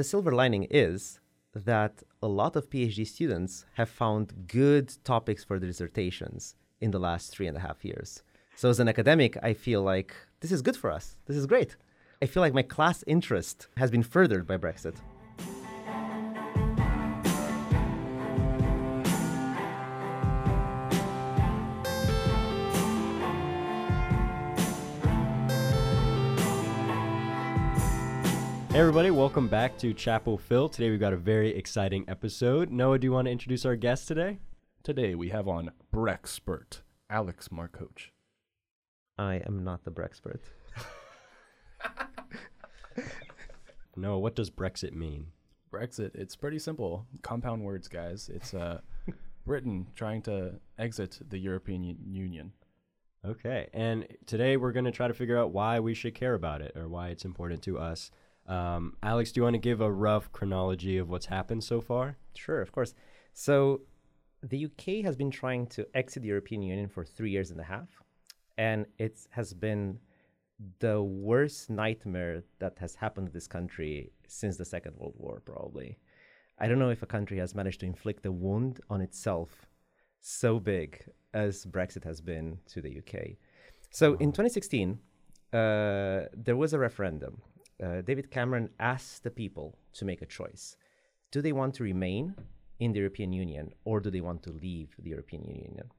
the silver lining is that a lot of PhD students have found good topics for their dissertations in the last three and a half years. So, as an academic, I feel like this is good for us. This is great. I feel like my class interest has been furthered by Brexit. Hey everybody, welcome back to Chapel Phil. Today we've got a very exciting episode. Noah, do you want to introduce our guest today? Today we have on Brexpert, Alex Markoch. I am not the Brexpert. Noah, what does Brexit mean? Brexit, it's pretty simple. Compound words, guys. It's uh, Britain trying to exit the European U- Union. Okay, and today we're going to try to figure out why we should care about it or why it's important to us. Um, Alex, do you want to give a rough chronology of what's happened so far? Sure, of course. So, the UK has been trying to exit the European Union for three years and a half, and it has been the worst nightmare that has happened to this country since the Second World War, probably. I don't know if a country has managed to inflict a wound on itself so big as Brexit has been to the UK. So, in 2016, uh, there was a referendum uh, David Cameron asked the people to make a choice. Do they want to remain in the European Union or do they want to leave the European Union?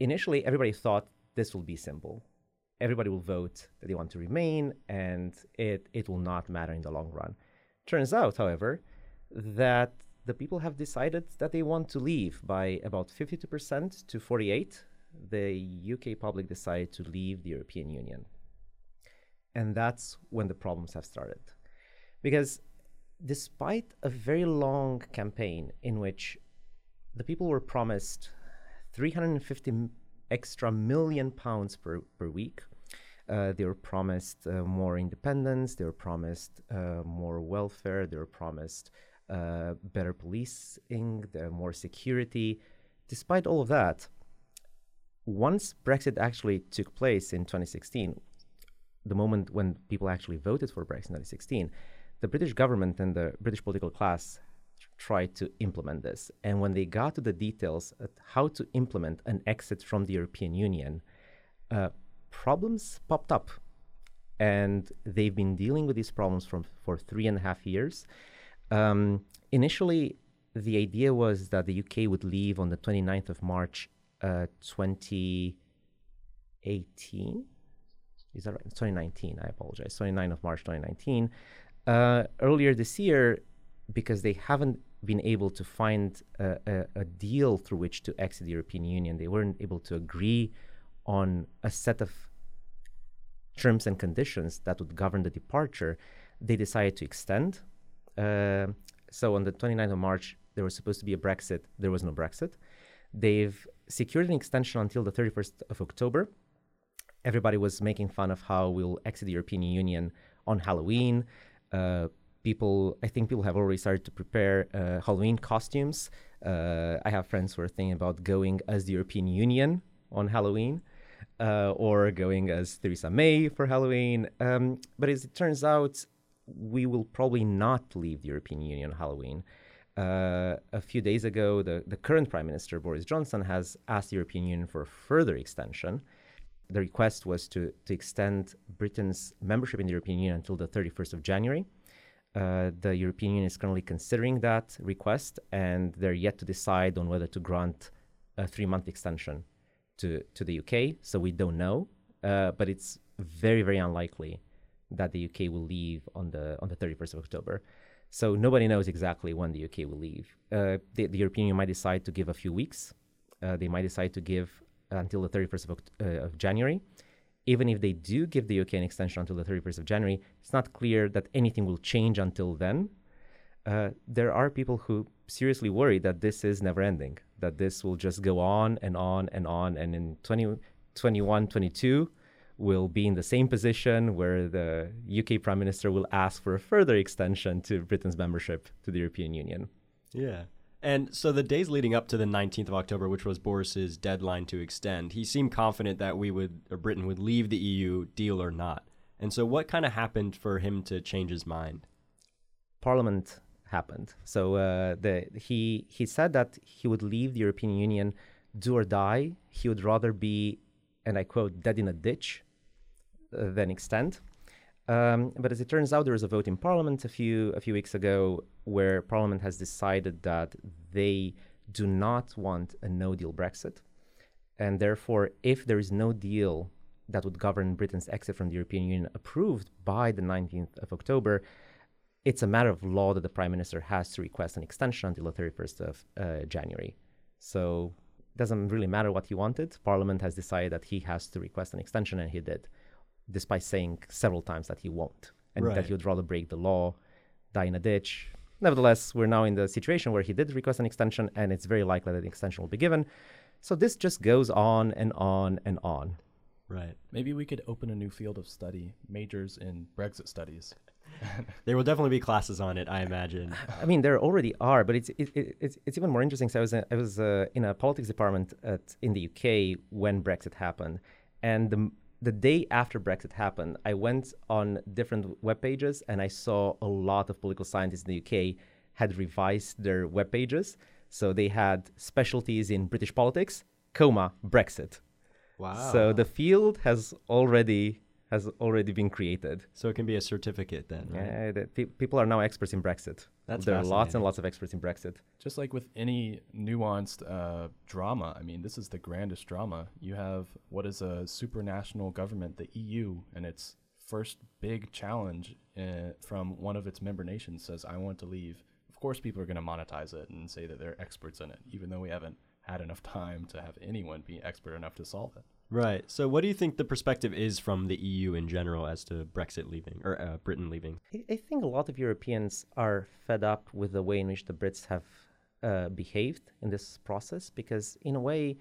Initially, everybody thought this will be simple. Everybody will vote that they want to remain and it, it will not matter in the long run. Turns out, however, that the people have decided that they want to leave by about 52% to 48 the UK public decided to leave the European Union. And that's when the problems have started. Because despite a very long campaign in which the people were promised 350 extra million pounds per, per week, uh, they were promised uh, more independence, they were promised uh, more welfare, they were promised uh, better policing, more security. Despite all of that, once Brexit actually took place in 2016, the moment when people actually voted for Brexit in 2016, the British government and the British political class tried to implement this. And when they got to the details of how to implement an exit from the European Union, uh, problems popped up. And they've been dealing with these problems from, for three and a half years. Um, initially, the idea was that the UK would leave on the 29th of March, uh, 2018 is that right? 2019. I apologize. 29th of March 2019. Uh, earlier this year, because they haven't been able to find a, a, a, deal through which to exit the European Union, they weren't able to agree on a set of terms and conditions that would govern the departure. They decided to extend. Uh, so on the 29th of March, there was supposed to be a Brexit. There was no Brexit. They've secured an extension until the 31st of October everybody was making fun of how we'll exit the European Union on Halloween. Uh, people, I think people have already started to prepare uh, Halloween costumes. Uh, I have friends who are thinking about going as the European Union on Halloween. Uh, or going as Theresa May for Halloween. Um, but as it turns out, we will probably not leave the European Union on Halloween. Uh, a few days ago, the, the current Prime Minister, Boris Johnson, has asked the European Union for a further extension the request was to, to extend Britain's membership in the European Union until the 31st of January. Uh, the European Union is currently considering that request, and they're yet to decide on whether to grant a three month extension to, to the UK. So we don't know, uh, but it's very, very unlikely that the UK will leave on the, on the 31st of October. So nobody knows exactly when the UK will leave. Uh, the, the, European Union might decide to give a few weeks. Uh, they might decide to give until the 31st of, uh, of January. Even if they do give the UK an extension until the 31st of January, it's not clear that anything will change until then. Uh, there are people who seriously worry that this is never ending, that this will just go on and on and on. And in 2021, 22, we'll be in the same position where the UK Prime Minister will ask for a further extension to Britain's membership to the European Union. Yeah. And so the days leading up to the 19th of October, which was Boris's deadline to extend, he seemed confident that we would, or Britain would leave the EU, deal or not. And so what kind of happened for him to change his mind? Parliament happened. So uh, the he he said that he would leave the European Union, do or die. He would rather be, and I quote, dead in a ditch, uh, than extend. Um, but as it turns out, there was a vote in Parliament a few a few weeks ago where Parliament has decided that they do not want a No Deal Brexit, and therefore, if there is no deal that would govern Britain's exit from the European Union approved by the 19th of October, it's a matter of law that the Prime Minister has to request an extension until the 31st of uh, January. So it doesn't really matter what he wanted. Parliament has decided that he has to request an extension, and he did, despite saying several times that he won't and Right. that he would rather break the law, die in a ditch. Nevertheless, we're now in the situation where he did request an extension, and it's very likely that the extension will be given. So this just goes on and on and on. Right. Maybe we could open a new field of study, majors in Brexit studies. There will definitely be classes on it, I imagine. I mean, there already are, but it's it, it, it's it's even more interesting. So I was uh, I was uh, in a politics department at in the UK when Brexit happened, and the the day after Brexit happened, I went on different web pages and I saw a lot of political scientists in the UK had revised their web pages. So they had specialties in British politics, comma Brexit. Wow. So the field has already has already been created. So it can be a certificate then. Right? Yeah, the, pe- people are now experts in Brexit. That's there are lots and lots of experts in Brexit. Just like with any nuanced uh, drama, I mean, this is the grandest drama. You have what is a supranational government, the EU, and its first big challenge uh, from one of its member nations says, I want to leave. Of course, people are going to monetize it and say that they're experts in it, even though we haven't had enough time to have anyone be expert enough to solve it. Right. So what do you think the perspective is from the EU in general as to Brexit leaving or uh, Britain leaving? I, think a lot of Europeans are fed up with the way in which the Brits have uh, behaved in this process because, in a way,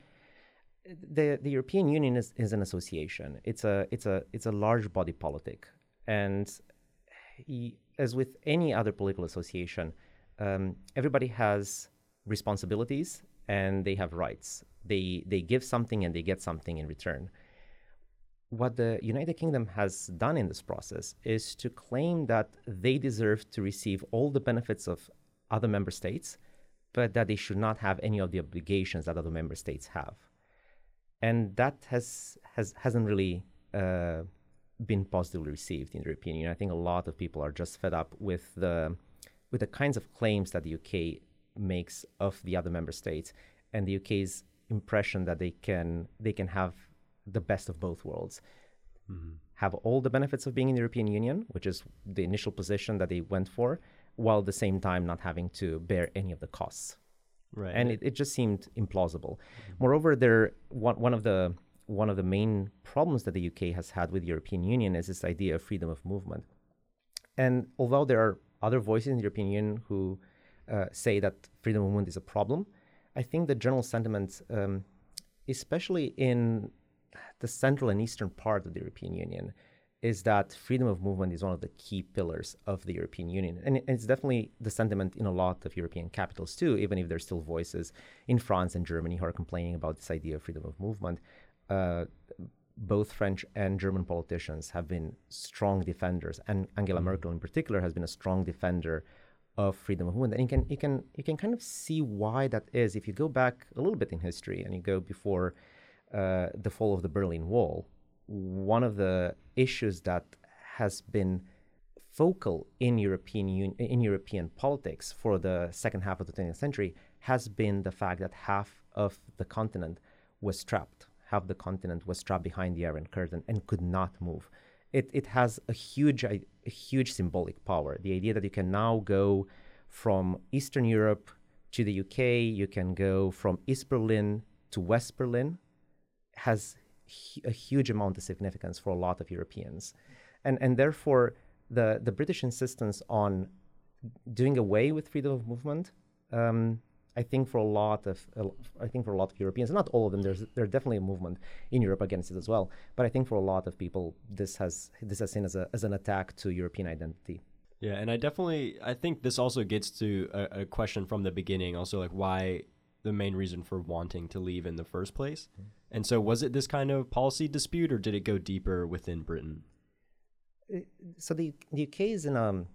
the the European Union is, is an association. It's a it's a it's a large body politic, and y- as with any other political association, um, everybody has responsibilities and they have rights. They they give something and they get something in return. What the United Kingdom has done in this process is to claim that they deserve to receive all the benefits of other member states, but that they should not have any of the obligations that other member states have and that has has hasn't really uh, been positively received in the European Union. I think a lot of people are just fed up with the with the kinds of claims that the UK makes of the other member states and the UK's impression that they can they can have the best of both worlds. Have all the benefits of being in the European Union, which is the initial position that they went for, while at the same time not having to bear any of the costs Right. and it, it just seemed implausible. Moreover, there one, one of the one of the main problems that the UK has had with the European Union is this idea of freedom of movement. And although there are other voices in the European Union who uh, say that freedom of movement is a problem, I think the general sentiment, um, especially in the central and eastern part of the European Union, is that freedom of movement is one of the key pillars of the European Union. And it's definitely the sentiment in a lot of European capitals too, even if there's still voices in France and Germany who are complaining about this idea of freedom of movement. Uh, both French and German politicians have been strong defenders, and Angela Merkel in particular has been a strong defender of freedom of movement. And you can you can you can kind of see why that is if you go back a little bit in history and you go before uh, the fall of the Berlin Wall. One of the issues that has been focal in European Un- in European politics for the second half of the 20th century has been the fact that half of the continent was trapped. Half the continent was trapped behind the Iron Curtain and could not move. It, it has a huge a huge symbolic power. The idea that you can now go from Eastern Europe to the UK, you can go from East Berlin to West Berlin, has a huge amount of significance for a lot of Europeans, and and therefore the the British insistence on doing away with freedom of movement. Um, I think for a lot of uh, I think for a lot of Europeans, not all of them. There's there's definitely a movement in Europe against it as well. But I think for a lot of people, this has this has seen as a as an attack to European identity. Yeah, and I definitely I think this also gets to a, a question from the beginning, also like why the main reason for wanting to leave in the first place. And so was it this kind of policy dispute or did it go deeper within Britain? so the, the UK is in a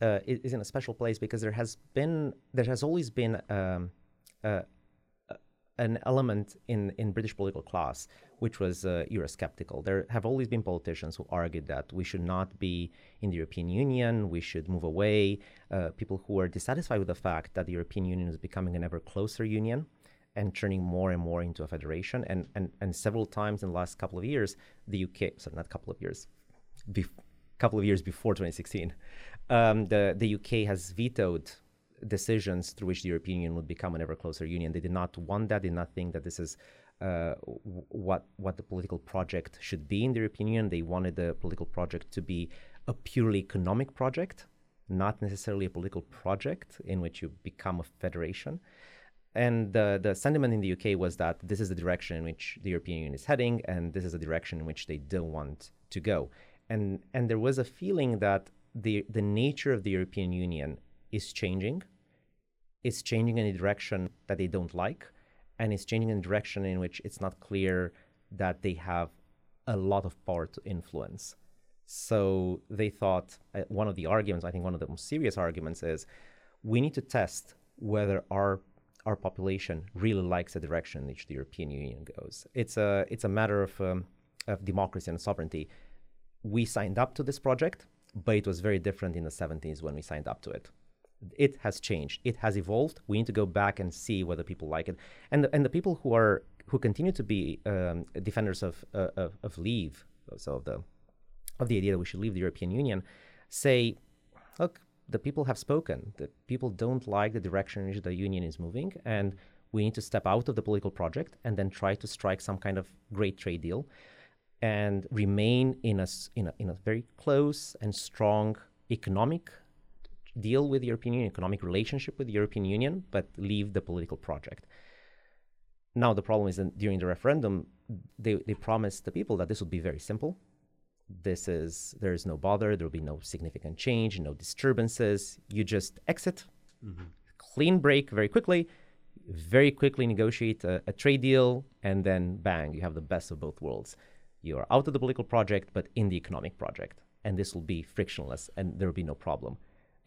uh, is, in a special place because there has been there has always been um, uh, an element in, in British political class which was uh, Eurosceptical. There have always been politicians who argued that we should not be in the European Union, we should move away. Uh, people who are dissatisfied with the fact that the European Union is becoming an ever closer union and turning more and more into a federation. And, and, and several times in the last couple of years, the UK, sorry, not a couple of years, a couple of years before 2016, um, the, the UK has vetoed decisions through which the European Union would become an ever closer union. They did not want that. Did not think that this is uh, what what the political project should be in the European Union. They wanted the political project to be a purely economic project, not necessarily a political project in which you become a federation. And the, the sentiment in the UK was that this is the direction in which the European Union is heading, and this is the direction in which they don't want to go. And and there was a feeling that the the nature of the European Union is changing. It's changing in a direction that they don't like, and it's changing in a direction in which it's not clear that they have a lot of power to influence. So they thought uh, one of the arguments, I think one of the most serious arguments, is we need to test whether our our population really likes the direction in which the European Union goes. It's a it's a matter of um, of democracy and sovereignty. We signed up to this project, but it was very different in the 70s when we signed up to it it has changed. It has evolved. We need to go back and see whether people like it. And the, and the people who are who continue to be um, defenders of, uh, of, of leave, so of the of the idea that we should leave the European Union, say, look, the people have spoken. The people don't like the direction in which the union is moving, and we need to step out of the political project and then try to strike some kind of great trade deal, and remain in a in a, in a very close and strong economic deal with the European Union, economic relationship with the European Union, but leave the political project. Now, the problem is that during the referendum, they, they promised the people that this would be very simple. This is, there is no bother, there will be no significant change, no disturbances. You just exit, mm-hmm. clean break very quickly, very quickly negotiate a, a trade deal, and then bang, you have the best of both worlds. You are out of the political project, but in the economic project. And this will be frictionless and there will be no problem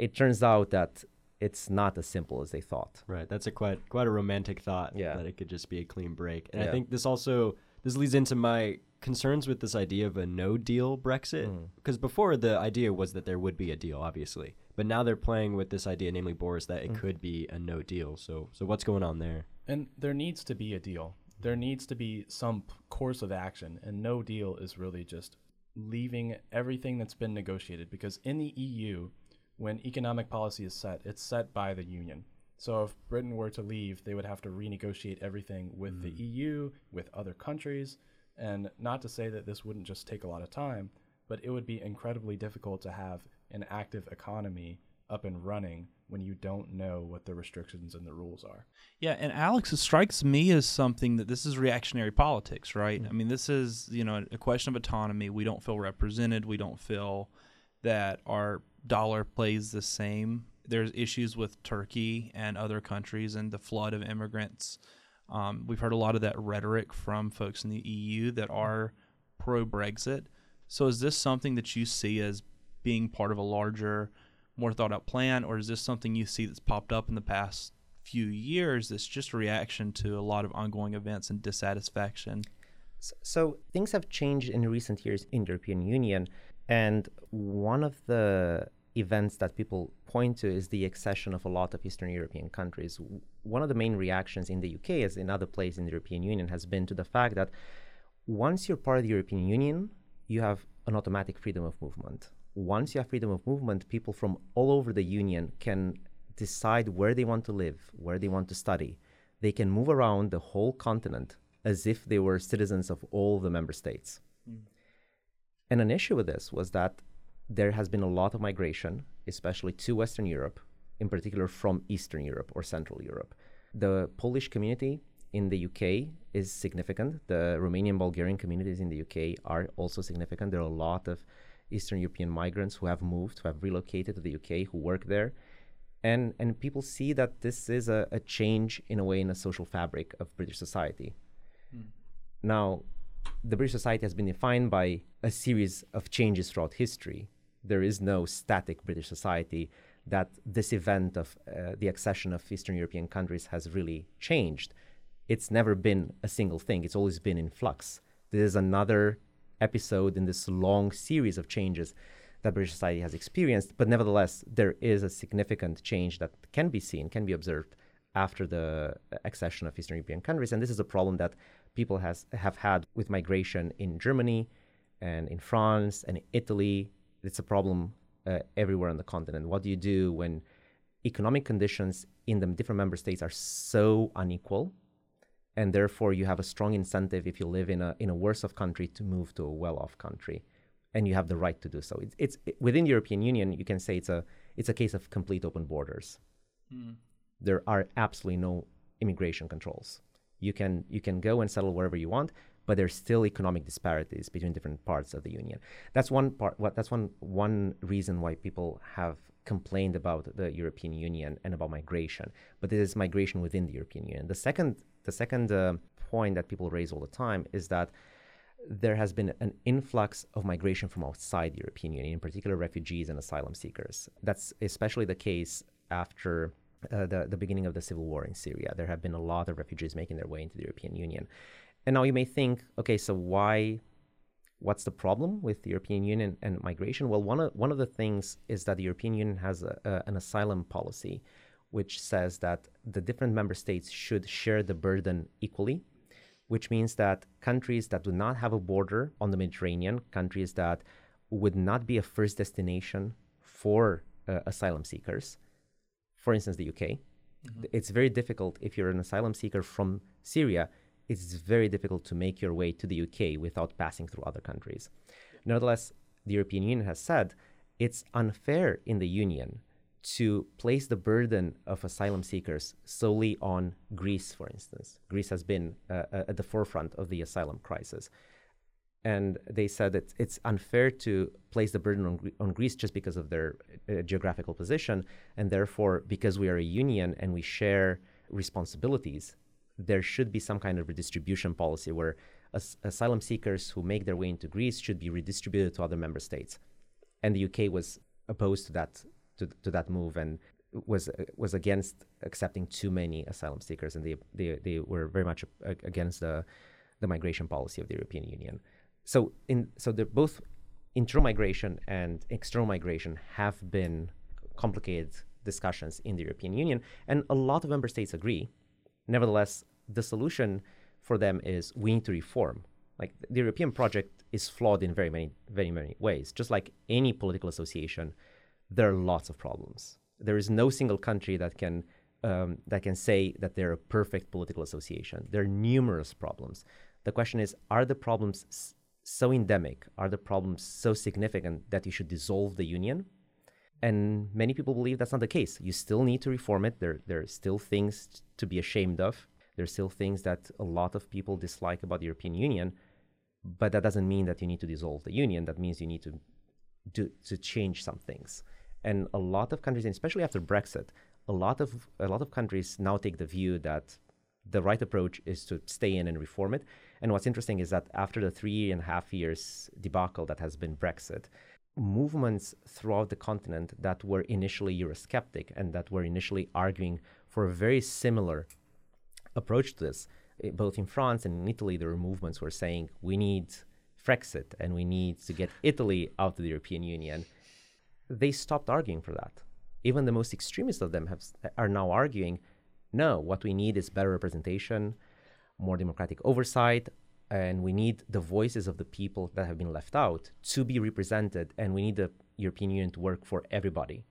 it turns out that it's not as simple as they thought. Right. That's a quite quite a romantic thought. Yeah. That it could just be a clean break. And yeah. I think this also this leads into my concerns with this idea of a no deal Brexit. Because mm. before the idea was that there would be a deal, obviously. But now they're playing with this idea, namely Boris, that it mm. could be a no deal. So so what's going on there? And there needs to be a deal. There needs to be some course of action. And no deal is really just leaving everything that's been negotiated. Because in the EU, when economic policy is set, it's set by the union. So if Britain were to leave, they would have to renegotiate everything with mm. the EU, with other countries. And not to say that this wouldn't just take a lot of time, but it would be incredibly difficult to have an active economy up and running when you don't know what the restrictions and the rules are. Yeah, and Alex, it strikes me as something that this is reactionary politics, right? Mm-hmm. I mean, this is, you know, a question of autonomy. We don't feel represented. We don't feel that our dollar plays the same. There's issues with Turkey and other countries and the flood of immigrants. Um, we've heard a lot of that rhetoric from folks in the EU that are pro Brexit. So, is this something that you see as being part of a larger, more thought out plan, or is this something you see that's popped up in the past few years that's just a reaction to a lot of ongoing events and dissatisfaction? So, things have changed in recent years in the European Union. And one of the events that people point to is the accession of a lot of Eastern European countries. One of the main reactions in the UK, as in other places in the European Union, has been to the fact that once you're part of the European Union, you have an automatic freedom of movement. Once you have freedom of movement, people from all over the Union can decide where they want to live, where they want to study. They can move around the whole continent as if they were citizens of all the member states. Mm. And an issue with this was that there has been a lot of migration, especially to Western Europe, in particular from Eastern Europe or Central Europe. The Polish community in the UK is significant. The Romanian Bulgarian communities in the UK are also significant. There are a lot of Eastern European migrants who have moved, who have relocated to the UK, who work there. And, and people see that this is a, a change in a way in the social fabric of British society. Mm. Now, the British society has been defined by a series of changes throughout history. There is no static British society that this event of uh, the accession of Eastern European countries has really changed. It's never been a single thing, it's always been in flux. This is another episode in this long series of changes that British society has experienced, but nevertheless, there is a significant change that can be seen, can be observed after the accession of Eastern European countries. And this is a problem that people has, have had with migration in Germany and in France and Italy. It's a problem uh, everywhere on the continent. What do you do when economic conditions in the different member states are so unequal? And therefore, you have a strong incentive if you live in a, in a worse off country to move to a well off country. And you have the right to do so. It's, it's it, within the European Union, you can say it's a, it's a case of complete open borders. Mm. There are absolutely no immigration controls. You can, you can go and settle wherever you want, but there's still economic disparities between different parts of the union. That's one part. What, that's one one reason why people have complained about the European Union and about migration. But this is migration within the European Union. The second the second uh, point that people raise all the time is that there has been an influx of migration from outside the European Union, in particular refugees and asylum seekers. That's especially the case after uh, the, the beginning of the civil war in Syria. There have been a lot of refugees making their way into the European Union. And now you may think, okay, so why? What's the problem with the European Union and migration? Well, one of one of the things is that the European Union has a, a, an asylum policy, which says that the different member states should share the burden equally, which means that countries that do not have a border on the Mediterranean, countries that would not be a first destination for uh, asylum seekers, for instance, the UK. Mm-hmm. It's very difficult if you're an asylum seeker from Syria it's very difficult to make your way to the UK without passing through other countries. Nevertheless, the European Union has said it's unfair in the Union to place the burden of asylum seekers solely on Greece, for instance. Greece has been uh, uh at the forefront of the asylum crisis. And they said that it's unfair to place the burden on, on Greece just because of their uh, geographical position. And therefore, because we are a union and we share responsibilities, there should be some kind of redistribution policy where as- asylum seekers who make their way into Greece should be redistributed to other member states. And the UK was opposed to that to, to that move and was was against accepting too many asylum seekers, and they they, they were very much against the the migration policy of the European Union. So in so both internal migration and external migration have been complicated discussions in the European Union, and a lot of member states agree. Nevertheless, the solution for them is we need to reform. Like the European project is flawed in very many, very many ways. Just like any political association, there are lots of problems. There is no single country that can um, that can say that they're a perfect political association. There are numerous problems. The question is, are the problems s- so endemic? Are the problems so significant that you should dissolve the union? And many people believe that's not the case. You still need to reform it. There, there are still things to be ashamed of. There are still things that a lot of people dislike about the European Union, but that doesn't mean that you need to dissolve the union. That means you need to do to change some things. And a lot of countries, especially after Brexit, a lot of a lot of countries now take the view that the right approach is to stay in and reform it. And what's interesting is that after the three and a half years debacle that has been Brexit, movements throughout the continent that were initially Eurosceptic and that were initially arguing for a very similar approach to this. Eh, both in France and in Italy, there were movements who were saying we need Frexit and we need to get Italy out of the European Union. They stopped arguing for that. Even the most extremist of them have, are now arguing no, what we need is better representation, more democratic oversight, and we need the voices of the people that have been left out to be represented, and we need the European Union to work for everybody.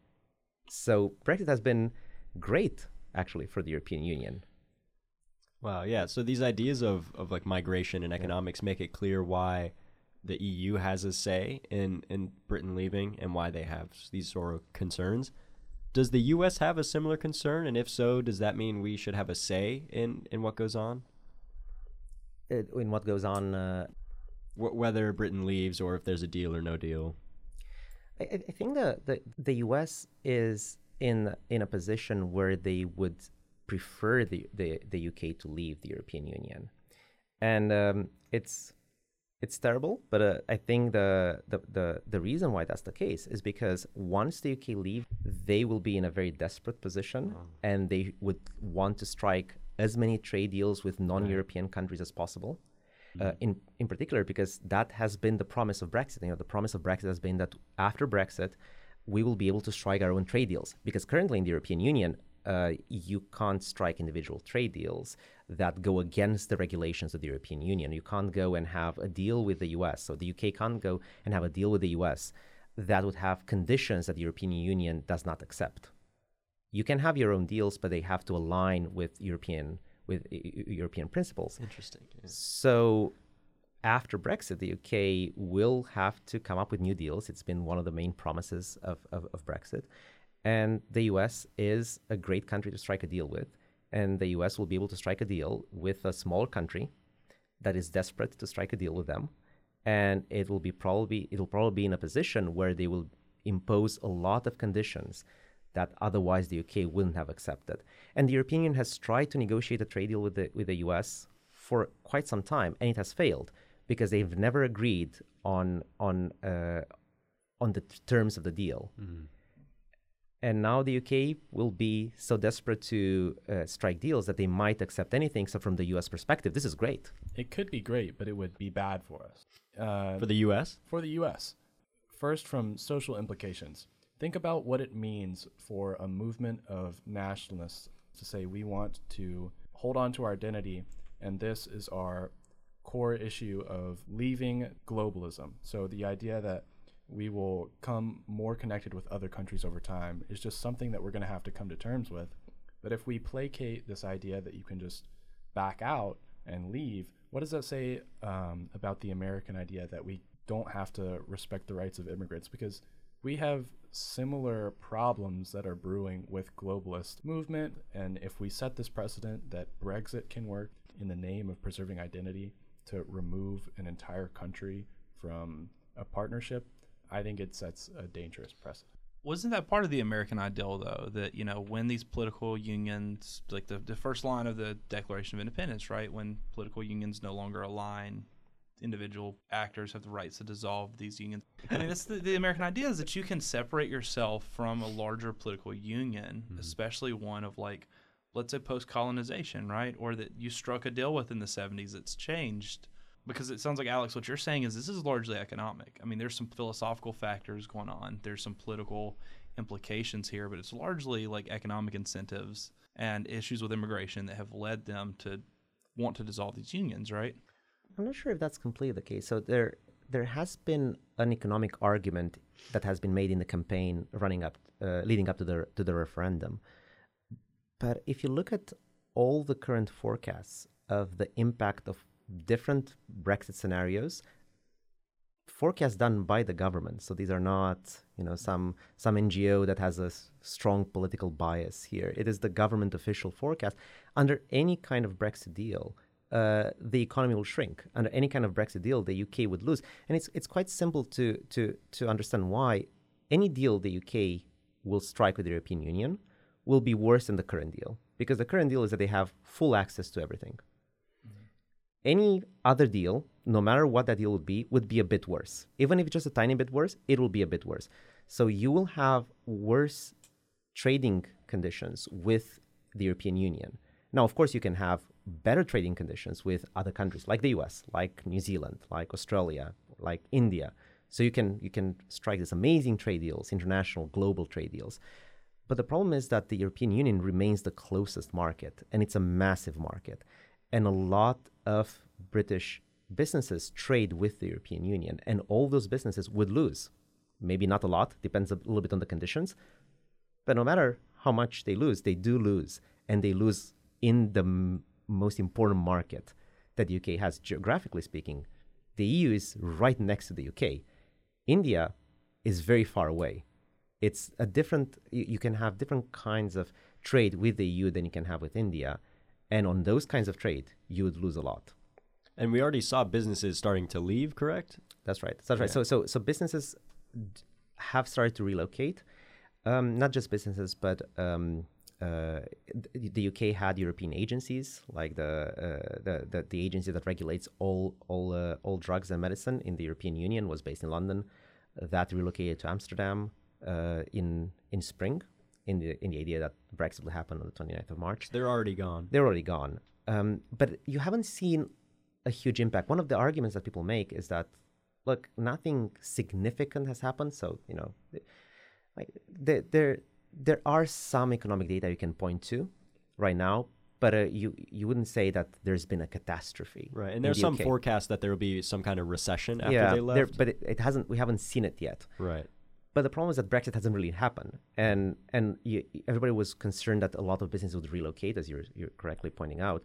So Brexit has been great, actually, for the European Union. Wow, yeah. So these ideas of, of like migration and economics yeah. make it clear why the EU has a say in, in Britain leaving and why they have these sort of concerns. Does the US have a similar concern? And if so, does that mean we should have a say in, in what goes on? in what goes on? Uh, w- whether Britain leaves or if there's a deal or no deal? I, I think the, the, the US is in, in a position where they would prefer the, the, the UK to leave the European Union. And um, it's it's terrible, but uh, I think the, the, the the reason why that's the case is because once the UK leave, they will be in a very desperate position, Oh. and they would want to strike as many trade deals with non-European countries as possible. Uh, in in particular, because that has been the promise of Brexit. You know, the promise of Brexit has been that after Brexit, we will be able to strike our own trade deals. Because currently in the European Union, uh, you can't strike individual trade deals that go against the regulations of the European Union. You can't go and have a deal with the US. So the UK can't go and have a deal with the US that would have conditions that the European Union does not accept. You can have your own deals, but they have to align with European with uh, European principles. Interesting. yeah. So after Brexit, the UK will have to come up with new deals. It's been one of the main promises of, of, of Brexit. And the US is a great country to strike a deal with. And the US will be able to strike a deal with a small country that is desperate to strike a deal with them. And it will be probably it'll probably be in a position where they will impose a lot of conditions that otherwise the UK wouldn't have accepted. And the European Union has tried to negotiate a trade deal with the with the US for quite some time, and it has failed because they've never agreed on on uh, on the terms of the deal. And now the UK will be so desperate to uh, strike deals that they might accept anything. So from the US perspective, this is great. It could be great, but it would be bad for us. Uh, For the U.S. for the US. First, from social implications. Think about what it means for a movement of nationalists to say we want to hold on to our identity, and this is our core issue of leaving globalism. So, the idea that we will come more connected with other countries over time is just something that we're going to have to come to terms with. But if we placate this idea that you can just back out and leave, what does that say um, about the American idea that we don't have to respect the rights of immigrants? Because we have similar problems that are brewing with globalist movement, and if we set this precedent that Brexit can work in the name of preserving identity to remove an entire country from a partnership, I think it sets a dangerous precedent. Wasn't that part of the American ideal, though, that, you know, when these political unions, like the, the first line of the Declaration of Independence, right, when political unions no longer align, individual actors have the rights to dissolve these unions. I mean, that's the, the American idea is that you can separate yourself from a larger political union, mm-hmm. especially one of like, let's say post colonization, right? Or that you struck a deal with in the 70s that's changed. Because it sounds like, Alex, what you're saying is this is largely economic. I mean, there's some philosophical factors going on, there's some political implications here, but it's largely like economic incentives and issues with immigration that have led them to want to dissolve these unions, right? I'm not sure if that's completely the case. So there there has been an economic argument that has been made in the campaign running up, uh, leading up to the to the referendum. But if you look at all the current forecasts of the impact of different Brexit scenarios, forecasts done by the government. So these are not, you know, some some NGO that has a strong political bias here. It is the government official forecast. Under any kind of Brexit deal, uh, the economy will shrink. Under any kind of Brexit deal, the UK would lose. And it's it's quite simple to to to understand why any deal the UK will strike with the European Union will be worse than the current deal because the current deal is that they have full access to everything any other deal, no matter what that deal would be, would be a bit worse. Even if it's just a tiny bit worse, it will be a bit worse. So you will have worse trading conditions with the European Union. Now, of course, you can have better trading conditions with other countries like the US, like New Zealand, like Australia, like India. So you can you can strike these amazing trade deals, international, global trade deals. But the problem is that the European Union remains the closest market, and it's a massive market. And a lot of British businesses trade with the European Union, and all those businesses would lose. Maybe not a lot, depends a little bit on the conditions. But no matter how much they lose, they do lose, and they lose in the m- most important market that the UK has, geographically speaking. The EU is right next to the UK. India is very far away. It's a different, you, you can have different kinds of trade with the EU than you can have with India. And on those kinds of trade, you would lose a lot. And we already saw businesses starting to leave, correct? That's right. That's right. Yeah. So, so, so businesses d- have started to relocate. Um, not just businesses, but um, uh, the UK had European agencies like the, uh, the, the the agency that regulates all all uh, all drugs and medicine in the European Union was based in London. That relocated to Amsterdam uh, in in spring, in the in the idea that Brexit will happen on the 29th of March. They're already gone. They're already gone. Um, but you haven't seen a huge impact. One of the arguments that people make is that, look, nothing significant has happened. So you know, like there there there are some economic data you can point to right now, but uh, you you wouldn't say that there's been a catastrophe. Right, and there's the some UK. forecast that there will be some kind of recession after yeah, they there- left. but it, it hasn't. We haven't seen it yet. right. But the problem is that Brexit hasn't really happened, and and you, everybody was concerned that a lot of businesses would relocate, as you're you're correctly pointing out.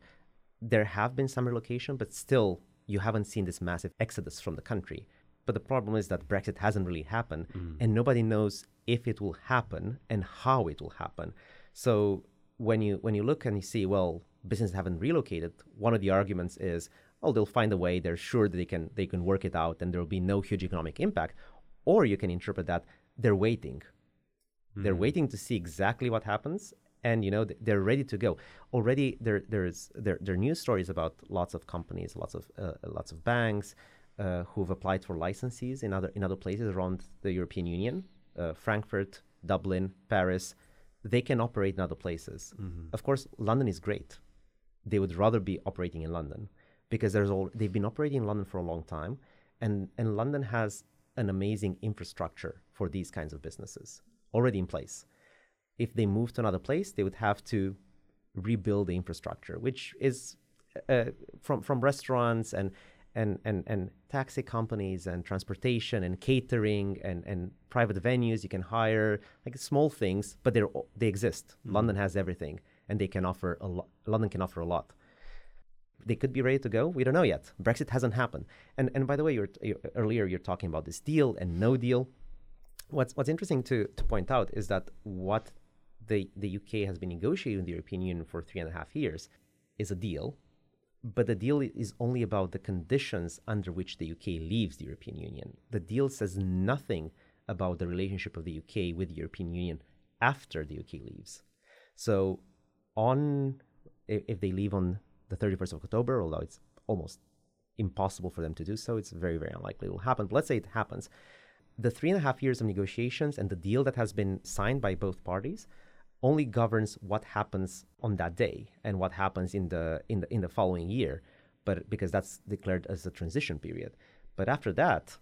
There have been some relocation, but still, you haven't seen this massive exodus from the country. But the problem is that Brexit hasn't really happened, mm. and nobody knows if it will happen and how it will happen. So when you when you look and you see, well, businesses haven't relocated, one of the arguments is, oh, they'll find a way. They're sure that they can they can work it out, and there will be no huge economic impact. Or you can interpret that they're waiting. They're waiting to see exactly what happens, and you know they're ready to go. Already, there there's there there are news stories about lots of companies, lots of uh, lots of banks uh, who've applied for licenses in other in other places around the European Union, uh, Frankfurt, Dublin, Paris. They can operate in other places. Of course, London is great. They would rather be operating in London because there's all they've been operating in London for a long time, and and London has an amazing infrastructure for these kinds of businesses already in place. If they move to another place, they would have to rebuild the infrastructure, which is uh, from from restaurants and and, and and taxi companies and transportation and catering and, and private venues you can hire like small things, but they're they exist. London has everything, and they can offer a lot. London can offer a lot they could be ready to go. We don't know yet. Brexit hasn't happened. And and by the way, you're, uh, you earlier you're talking about this deal and no deal. What's what's interesting to to point out is that what the the UK has been negotiating with the European Union for three and a half years is a deal, but the deal is only about the conditions under which the UK leaves the European Union. The deal says nothing about the relationship of the UK with the European Union after the UK leaves. So, on if they leave on the 31st of October, although it's almost impossible for them to do so, it's very very unlikely it will happen. But let's say it happens. The three and a half years of negotiations and the deal that has been signed by both parties only governs what happens on that day and what happens in the in the in the following year but because that's declared as a transition period but after that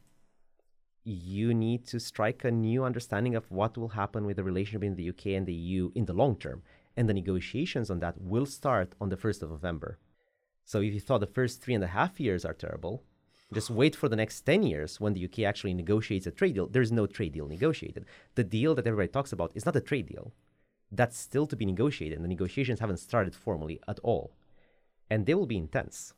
you need to strike a new understanding of what will happen with the relationship between the UK and the EU in the long term and the negotiations on that will start on the 1st of November so if you thought the first three and a half years are terrible just wait for the next 10 years when the UK actually negotiates a trade deal. There's no trade deal negotiated. The deal that everybody talks about is not a trade deal that's still to be negotiated. And the negotiations haven't started formally at all. And they will be intense.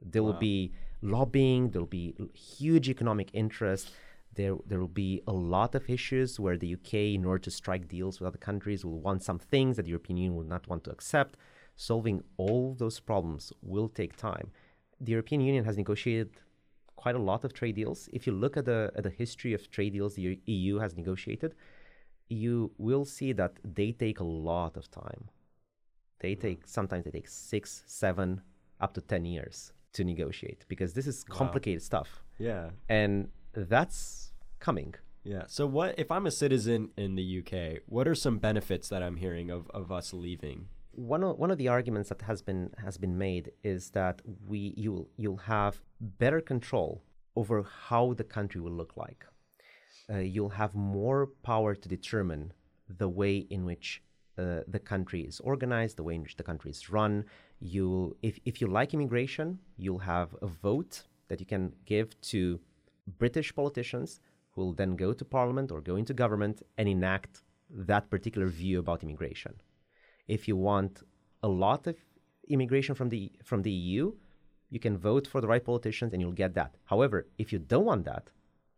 There will be lobbying, there will be huge economic interest. There, there will be a lot of issues where the UK, in order to strike deals with other countries, will want some things that the European Union will not want to accept. Solving all those problems will take time. The European Union has negotiated quite a lot of trade deals. If you look at the, at the history of trade deals the EU has negotiated, you will see that they take a lot of time. They take sometimes they take six, seven, up to ten years to negotiate because this is complicated stuff, Yeah. and that's coming. Yeah. So what if I'm a citizen in the UK? What are some benefits that I'm hearing of, of us leaving? One of, one of the arguments that has been has been made is that we you'll you'll have better control over how the country will look like. Uh, you'll have more power to determine the way in which uh, the country is organized, the way in which the country is run. You'll if if you like immigration, you'll have a vote that you can give to British politicians who will then go to parliament or go into government and enact that particular view about immigration if you want a lot of immigration from the from the EU, you can vote for the right politicians and you'll get that. However, if you don't want that,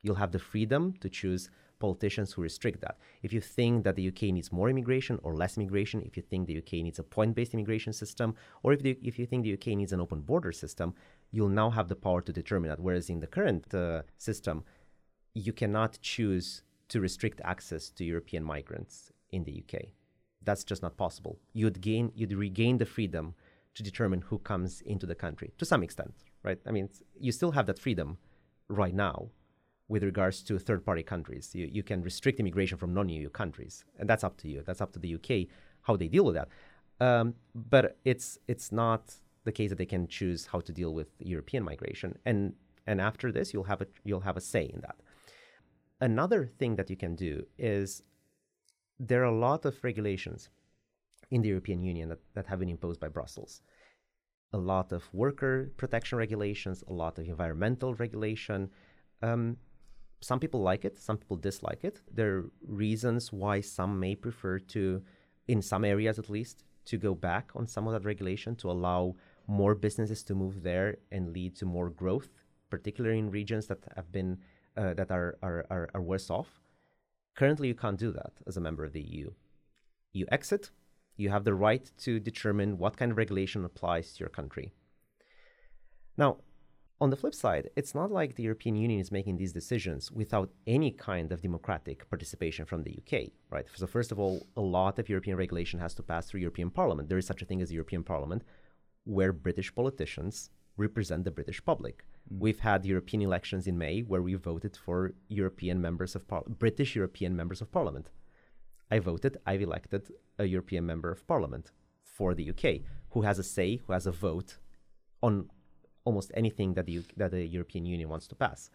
you'll have the freedom to choose politicians who restrict that. If you think that the UK needs more immigration or less immigration, if you think the UK needs a point-based immigration system, or if the, if you think the UK needs an open border system, you'll now have the power to determine that. Whereas in the current uh, system, you cannot choose to restrict access to European migrants in the UK That's just not possible. You'd gain, you'd regain the freedom to determine who comes into the country to some extent, right? I mean, you still have that freedom right now with regards to third-party countries. You, you can restrict immigration from non-EU countries, and that's up to you. That's up to the UK how they deal with that. Um, but it's it's not the case that they can choose how to deal with European migration. And and after this, you'll have a you'll have a say in that. Another thing that you can do is there are a lot of regulations in the European Union that, that have been imposed by Brussels. A lot of worker protection regulations, a lot of environmental regulation. Um, some people like it, some people dislike it. There are reasons why some may prefer to, in some areas at least, to go back on some of that regulation to allow more businesses to move there and lead to more growth, particularly in regions that have been uh, that are, are, are are worse off. Currently, you can't do that as a member of the EU. You exit, you have the right to determine what kind of regulation applies to your country. Now, on the flip side, it's not like the European Union is making these decisions without any kind of democratic participation from the UK, right? So, first of all, a lot of European regulation has to pass through European Parliament. There is such a thing as the European Parliament, where British politicians represent the British public. Mm. We've had European elections in May where we voted for European members of par- British European members of Parliament. I voted, I've elected a European member of Parliament for the UK who has a say, who has a vote on almost anything that the, that the European Union wants to pass.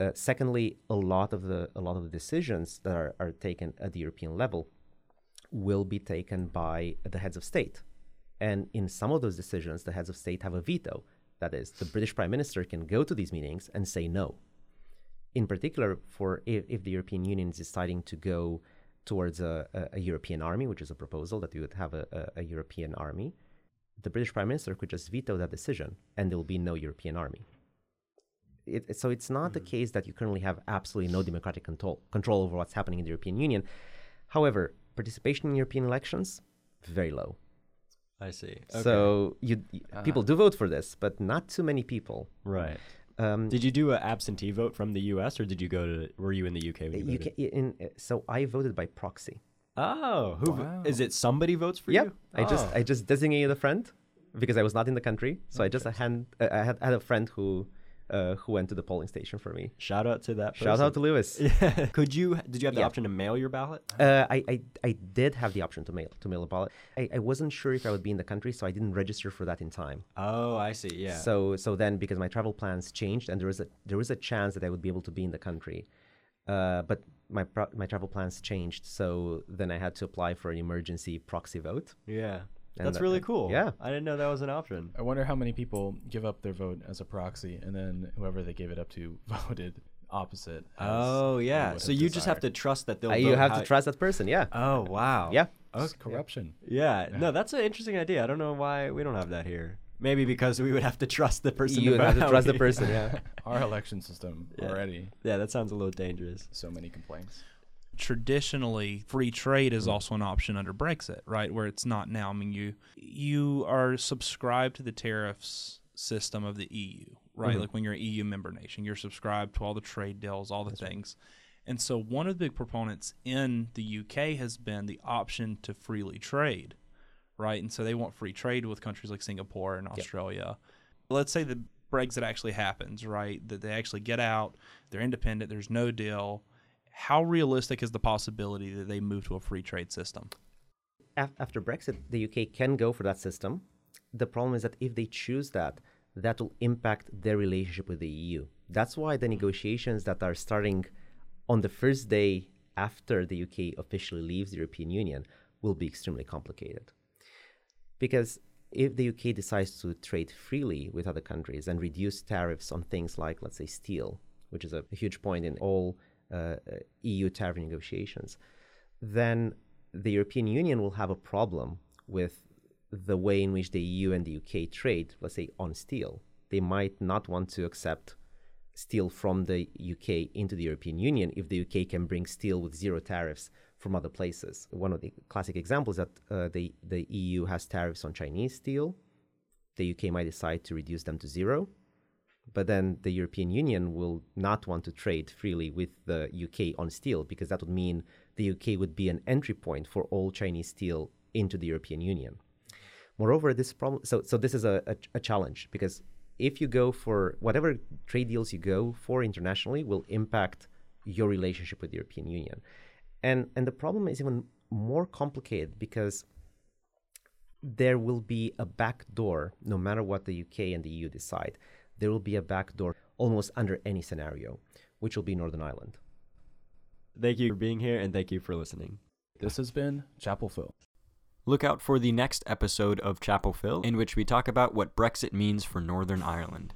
Uh, secondly, a lot of the a lot of the decisions that are, are taken at the European level will be taken by the heads of state. And in some of those decisions, the heads of state have a veto. That is, the British Prime Minister can go to these meetings and say no. In particular, for if, if the European Union is deciding to go towards a, a, a, European army, which is a proposal that we would have a, a, European army, the British Prime Minister could just veto that decision and there will be no European army. It, so it's not mm. the case that you currently have absolutely no democratic control, control over what's happening in the European Union. However, participation in European elections, very low. I see. Okay. So you, uh-huh. people do vote for this, but not too many people. Right. Um, did you do an absentee vote from the U.S. or did you go to? Were you in the UK? When you, you in, so I voted by proxy. Oh, who wow. is it? Somebody votes for yep. you? I just I just designated a friend because I was not in the country. So I just hand uh, I had, had a friend who uh, who went to the polling station for me. Shout out to that. Person. Shout out to Lewis. Yeah. Could you? Did you have the yeah. option to mail your ballot? Uh, I, I I did have the option to mail to mail a ballot. I, I wasn't sure if I would be in the country, so I didn't register for that in time. Oh, I see. Yeah. So so then because my travel plans changed and there was a there was a chance that I would be able to be in the country, uh, but my pro- my travel plans changed. So then I had to apply for an emergency proxy vote. Yeah. And That's really cool. Yeah. I didn't know that was an option. I wonder how many people give up their vote as a proxy and then whoever they gave it up to voted opposite. Oh, yeah. So you desired. just have to trust that they'll uh, You have to trust that person, yeah. Oh, wow. Yeah. Okay. corruption. Yeah. yeah. No, that's an interesting idea. I don't know why we don't have that here. Maybe because we would have to trust the person. You would have to trust the person, yeah. Our election system yeah. already. Yeah, that sounds a little dangerous. So many complaints traditionally free trade is mm. also an option under Brexit, right? Where it's not now. I mean, you you are subscribed to the tariffs system of the EU, right? Mm-hmm. Like when you're an EU member nation, you're subscribed to all the trade deals, all the That's things. Right. And so one of the big proponents in the UK has been the option to freely trade, right? And so they want free trade with countries like Singapore and Australia. Yep. Let's say the Brexit actually happens, right? That they actually get out, they're independent, there's no deal how realistic is the possibility that they move to a free trade system? After Brexit, the UK can go for that system. The problem is that if they choose that, that will impact their relationship with the EU. That's why the negotiations that are starting on the first day after the UK officially leaves the European Union will be extremely complicated. Because if the UK decides to trade freely with other countries and reduce tariffs on things like, let's say, steel, which is a, a huge point in all uh, EU tariff negotiations, then the European Union will have a problem with the way in which the EU and the UK trade, let's say on steel. They might not want to accept steel from the UK into the European Union if the UK can bring steel with zero tariffs from other places. One of the classic examples that uh, the, the EU has tariffs on Chinese steel. The UK might decide to reduce them to zero but then the European Union will not want to trade freely with the UK on steel because that would mean the UK would be an entry point for all Chinese steel into the European Union. Moreover, this problem so so this is a, a, a challenge because if you go for whatever trade deals you go for internationally will impact your relationship with the European Union. And and the problem is even more complicated because there will be a back door no matter what the UK and the EU decide. There will be a back door almost under any scenario, which will be Northern Ireland. Thank you for being here and thank you for listening. This has been Chapel Phil. Look out for the next episode of Chapel Phil, in which we talk about what Brexit means for Northern Ireland.